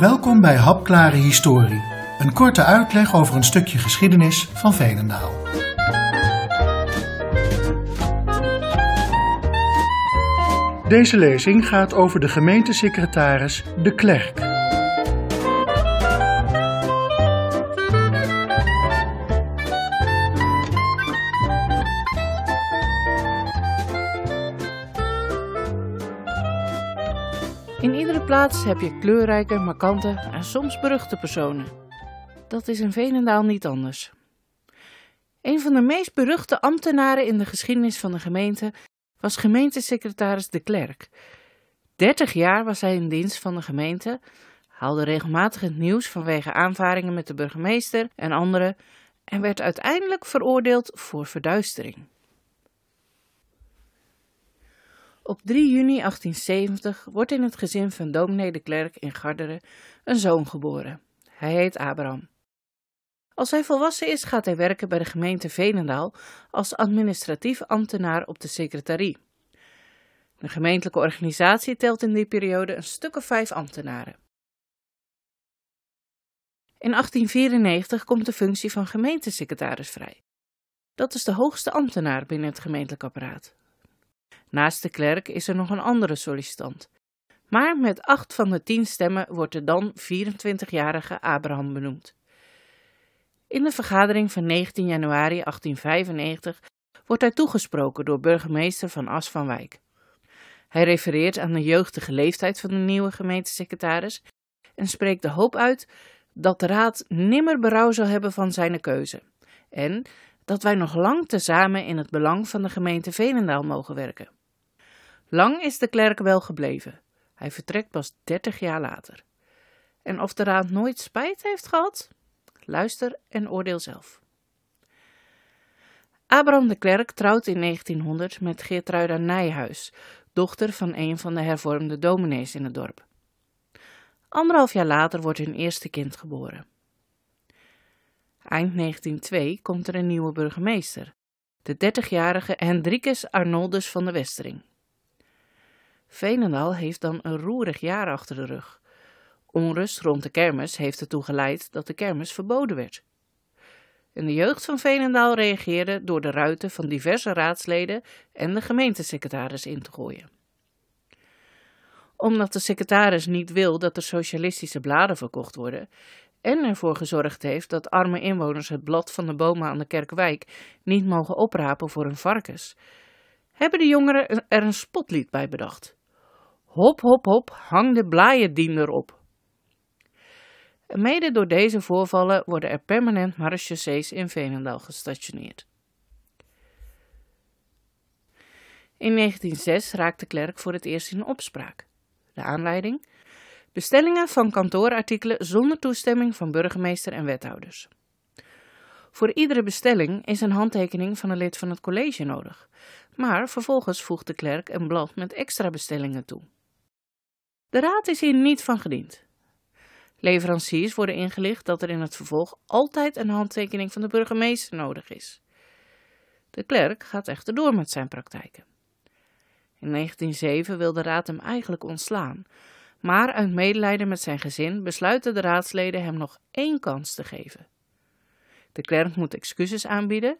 Welkom bij Hapklare Historie, een korte uitleg over een stukje geschiedenis van Veenendaal. Deze lezing gaat over de gemeentesecretaris De Klerk. In iedere plaats heb je kleurrijke, markante en soms beruchte personen. Dat is in Veenendaal niet anders. Een van de meest beruchte ambtenaren in de geschiedenis van de gemeente was gemeentesecretaris De Klerk. Dertig jaar was hij in dienst van de gemeente, haalde regelmatig het nieuws vanwege aanvaringen met de burgemeester en anderen en werd uiteindelijk veroordeeld voor verduistering. Op 3 juni 1870 wordt in het gezin van dominee de Klerk in Garderen een zoon geboren. Hij heet Abraham. Als hij volwassen is, gaat hij werken bij de gemeente Veenendaal als administratief ambtenaar op de secretarie. De gemeentelijke organisatie telt in die periode een stuk of vijf ambtenaren. In 1894 komt de functie van gemeentesecretaris vrij. Dat is de hoogste ambtenaar binnen het gemeentelijk apparaat. Naast de klerk is er nog een andere sollicitant. Maar met acht van de tien stemmen wordt de dan 24-jarige Abraham benoemd. In de vergadering van 19 januari 1895 wordt hij toegesproken door burgemeester van As van Wijk. Hij refereert aan de jeugdige leeftijd van de nieuwe gemeentesecretaris en spreekt de hoop uit dat de raad nimmer berouw zal hebben van zijn keuze en dat wij nog lang tezamen in het belang van de gemeente Veenendaal mogen werken. Lang is de klerk wel gebleven. Hij vertrekt pas 30 jaar later. En of de raad nooit spijt heeft gehad? Luister en oordeel zelf. Abraham de Klerk trouwt in 1900 met Geertruida Nijhuis, dochter van een van de hervormde dominees in het dorp. Anderhalf jaar later wordt hun eerste kind geboren. Eind 1902 komt er een nieuwe burgemeester, de 30-jarige Hendrikus Arnoldus van de Westering. Veenendaal heeft dan een roerig jaar achter de rug. Onrust rond de kermis heeft ertoe geleid dat de kermis verboden werd. En de jeugd van Veenendaal reageerde door de ruiten van diverse raadsleden en de gemeentesecretaris in te gooien. Omdat de secretaris niet wil dat er socialistische bladen verkocht worden en ervoor gezorgd heeft dat arme inwoners het blad van de bomen aan de Kerkwijk niet mogen oprapen voor hun varkens, hebben de jongeren er een spotlied bij bedacht. Hop, hop, hop, hang de blaaiendien erop. Mede door deze voorvallen worden er permanent marechaussees in Veenendaal gestationeerd. In 1906 raakt de klerk voor het eerst in opspraak. De aanleiding? Bestellingen van kantoorartikelen zonder toestemming van burgemeester en wethouders. Voor iedere bestelling is een handtekening van een lid van het college nodig, maar vervolgens voegt de klerk een blad met extra bestellingen toe. De raad is hier niet van gediend. Leveranciers worden ingelicht dat er in het vervolg altijd een handtekening van de burgemeester nodig is. De klerk gaat echter door met zijn praktijken. In 1907 wil de raad hem eigenlijk ontslaan, maar uit medelijden met zijn gezin besluiten de raadsleden hem nog één kans te geven. De klerk moet excuses aanbieden,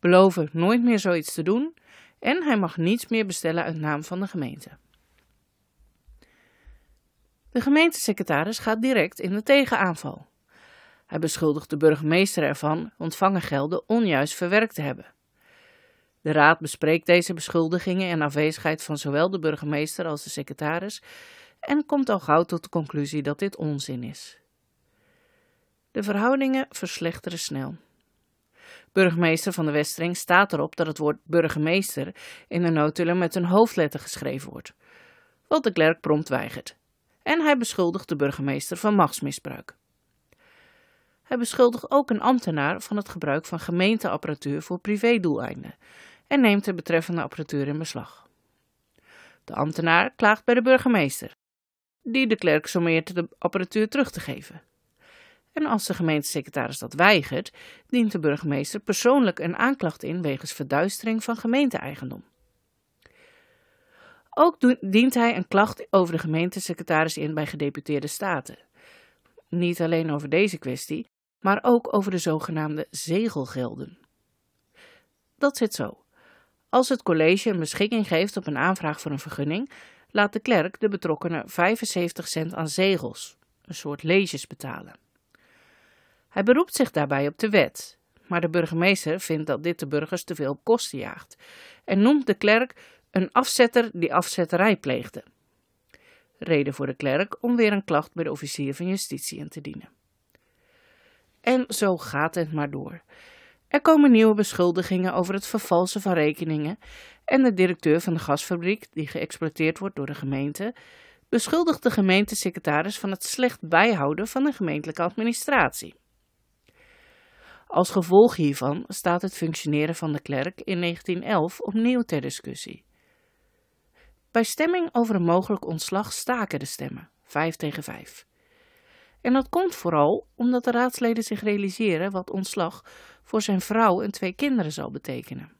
beloven nooit meer zoiets te doen en hij mag niets meer bestellen uit naam van de gemeente. De gemeentesecretaris gaat direct in de tegenaanval. Hij beschuldigt de burgemeester ervan ontvangen gelden onjuist verwerkt te hebben. De raad bespreekt deze beschuldigingen in afwezigheid van zowel de burgemeester als de secretaris en komt al gauw tot de conclusie dat dit onzin is. De verhoudingen verslechteren snel. Burgemeester van de Westering staat erop dat het woord burgemeester in de notulen met een hoofdletter geschreven wordt, wat de klerk prompt weigert en hij beschuldigt de burgemeester van machtsmisbruik. Hij beschuldigt ook een ambtenaar van het gebruik van gemeenteapparatuur voor privédoeleinden en neemt de betreffende apparatuur in beslag. De ambtenaar klaagt bij de burgemeester, die de klerk sommeert de apparatuur terug te geven. En als de gemeentesecretaris dat weigert, dient de burgemeester persoonlijk een aanklacht in wegens verduistering van gemeenteeigendom. Ook dient hij een klacht over de gemeentesecretaris in bij gedeputeerde staten. niet alleen over deze kwestie, maar ook over de zogenaamde zegelgelden. Dat zit zo. Als het college een beschikking geeft op een aanvraag voor een vergunning, laat de klerk de betrokkenen 75 cent aan zegels, een soort leges, betalen. Hij beroept zich daarbij op de wet, maar de burgemeester vindt dat dit de burgers te veel kosten jaagt en noemt de klerk een afzetter die afzetterij pleegde. Reden voor de klerk om weer een klacht bij de officier van justitie in te dienen. En zo gaat het maar door. Er komen nieuwe beschuldigingen over het vervalsen van rekeningen en de directeur van de gasfabriek, die geëxploiteerd wordt door de gemeente, beschuldigt de gemeentesecretaris van het slecht bijhouden van de gemeentelijke administratie. Als gevolg hiervan staat het functioneren van de klerk in 1911 opnieuw ter discussie. Bij stemming over een mogelijk ontslag staken de stemmen, 5 tegen 5. En dat komt vooral omdat de raadsleden zich realiseren wat ontslag voor zijn vrouw en twee kinderen zal betekenen.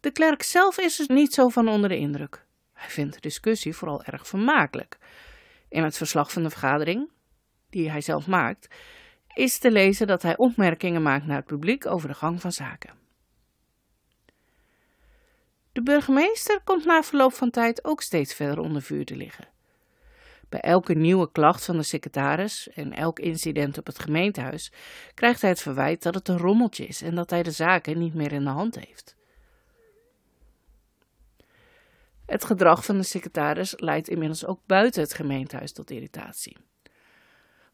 De klerk zelf is er niet zo van onder de indruk. Hij vindt de discussie vooral erg vermakelijk. In het verslag van de vergadering, die hij zelf maakt, is te lezen dat hij opmerkingen maakt naar het publiek over de gang van zaken. De burgemeester komt na verloop van tijd ook steeds verder onder vuur te liggen. Bij elke nieuwe klacht van de secretaris en elk incident op het gemeentehuis krijgt hij het verwijt dat het een rommeltje is en dat hij de zaken niet meer in de hand heeft. Het gedrag van de secretaris leidt inmiddels ook buiten het gemeentehuis tot irritatie.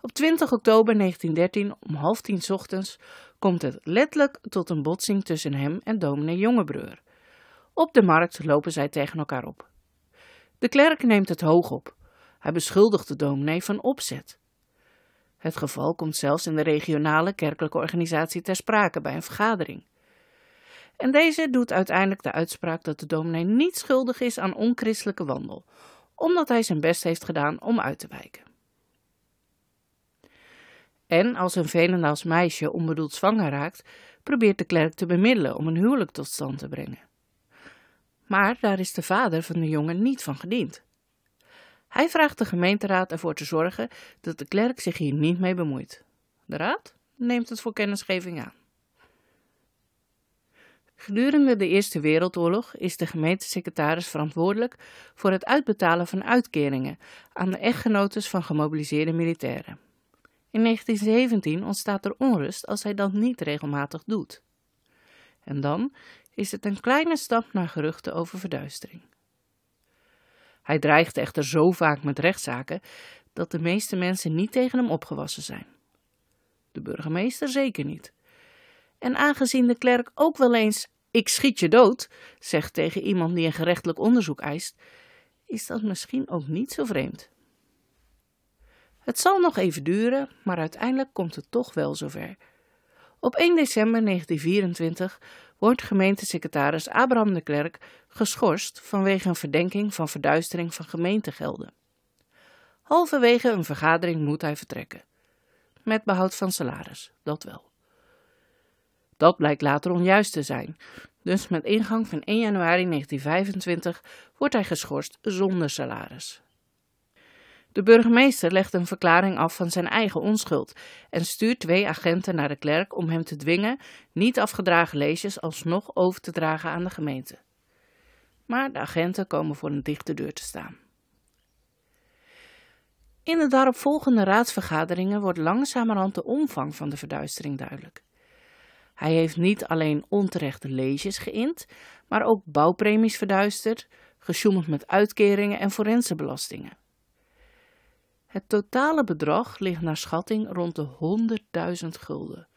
Op 20 oktober 1913 om half tien ochtends komt het letterlijk tot een botsing tussen hem en dominee Jongebreur. Op de markt lopen zij tegen elkaar op. De klerk neemt het hoog op. Hij beschuldigt de dominee van opzet. Het geval komt zelfs in de regionale kerkelijke organisatie ter sprake bij een vergadering. En deze doet uiteindelijk de uitspraak dat de dominee niet schuldig is aan onchristelijke wandel, omdat hij zijn best heeft gedaan om uit te wijken. En als een Venendaals meisje onbedoeld zwanger raakt, probeert de klerk te bemiddelen om een huwelijk tot stand te brengen. Maar daar is de vader van de jongen niet van gediend. Hij vraagt de gemeenteraad ervoor te zorgen dat de klerk zich hier niet mee bemoeit. De raad neemt het voor kennisgeving aan. Gedurende de Eerste Wereldoorlog is de gemeentesecretaris verantwoordelijk voor het uitbetalen van uitkeringen aan de echtgenotes van gemobiliseerde militairen. In 1917 ontstaat er onrust als hij dat niet regelmatig doet. En dan is het een kleine stap naar geruchten over verduistering. Hij dreigt echter zo vaak met rechtszaken dat de meeste mensen niet tegen hem opgewassen zijn. De burgemeester zeker niet. En aangezien de klerk ook wel eens ik schiet je dood zegt tegen iemand die een gerechtelijk onderzoek eist, is dat misschien ook niet zo vreemd. Het zal nog even duren, maar uiteindelijk komt het toch wel zover. Op 1 december 1924 wordt gemeentesecretaris Abraham de Klerk geschorst vanwege een verdenking van verduistering van gemeentegelden. Halverwege een vergadering moet hij vertrekken. Met behoud van salaris, dat wel. Dat blijkt later onjuist te zijn, dus met ingang van 1 januari 1925 wordt hij geschorst zonder salaris. De burgemeester legt een verklaring af van zijn eigen onschuld en stuurt twee agenten naar de klerk om hem te dwingen niet afgedragen leesjes alsnog over te dragen aan de gemeente. Maar de agenten komen voor een dichte deur te staan. In de daaropvolgende raadsvergaderingen wordt langzamerhand de omvang van de verduistering duidelijk. Hij heeft niet alleen onterechte leesjes geïnd, maar ook bouwpremies verduisterd, gesjoemeld met uitkeringen en forensebelastingen. Het totale bedrag ligt naar schatting rond de 100.000 gulden.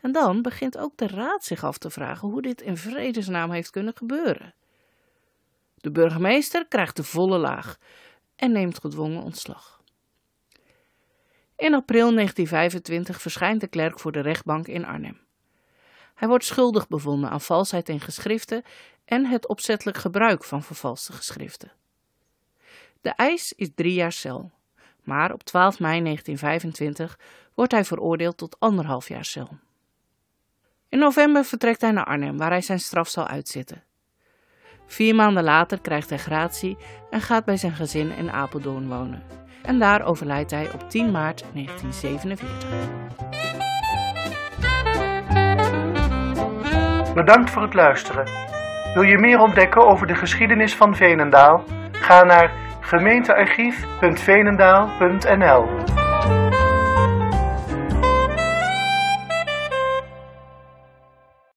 En dan begint ook de raad zich af te vragen hoe dit in vredesnaam heeft kunnen gebeuren. De burgemeester krijgt de volle laag en neemt gedwongen ontslag. In april 1925 verschijnt de klerk voor de rechtbank in Arnhem. Hij wordt schuldig bevonden aan valsheid in geschriften en het opzettelijk gebruik van vervalste geschriften. De eis is drie jaar cel, maar op 12 mei 1925 wordt hij veroordeeld tot anderhalf jaar cel. In november vertrekt hij naar Arnhem, waar hij zijn straf zal uitzitten. Vier maanden later krijgt hij gratie en gaat bij zijn gezin in Apeldoorn wonen. En daar overlijdt hij op 10 maart 1947. Bedankt voor het luisteren. Wil je meer ontdekken over de geschiedenis van Veenendaal? Ga naar gemeentearchief.veenendaal.nl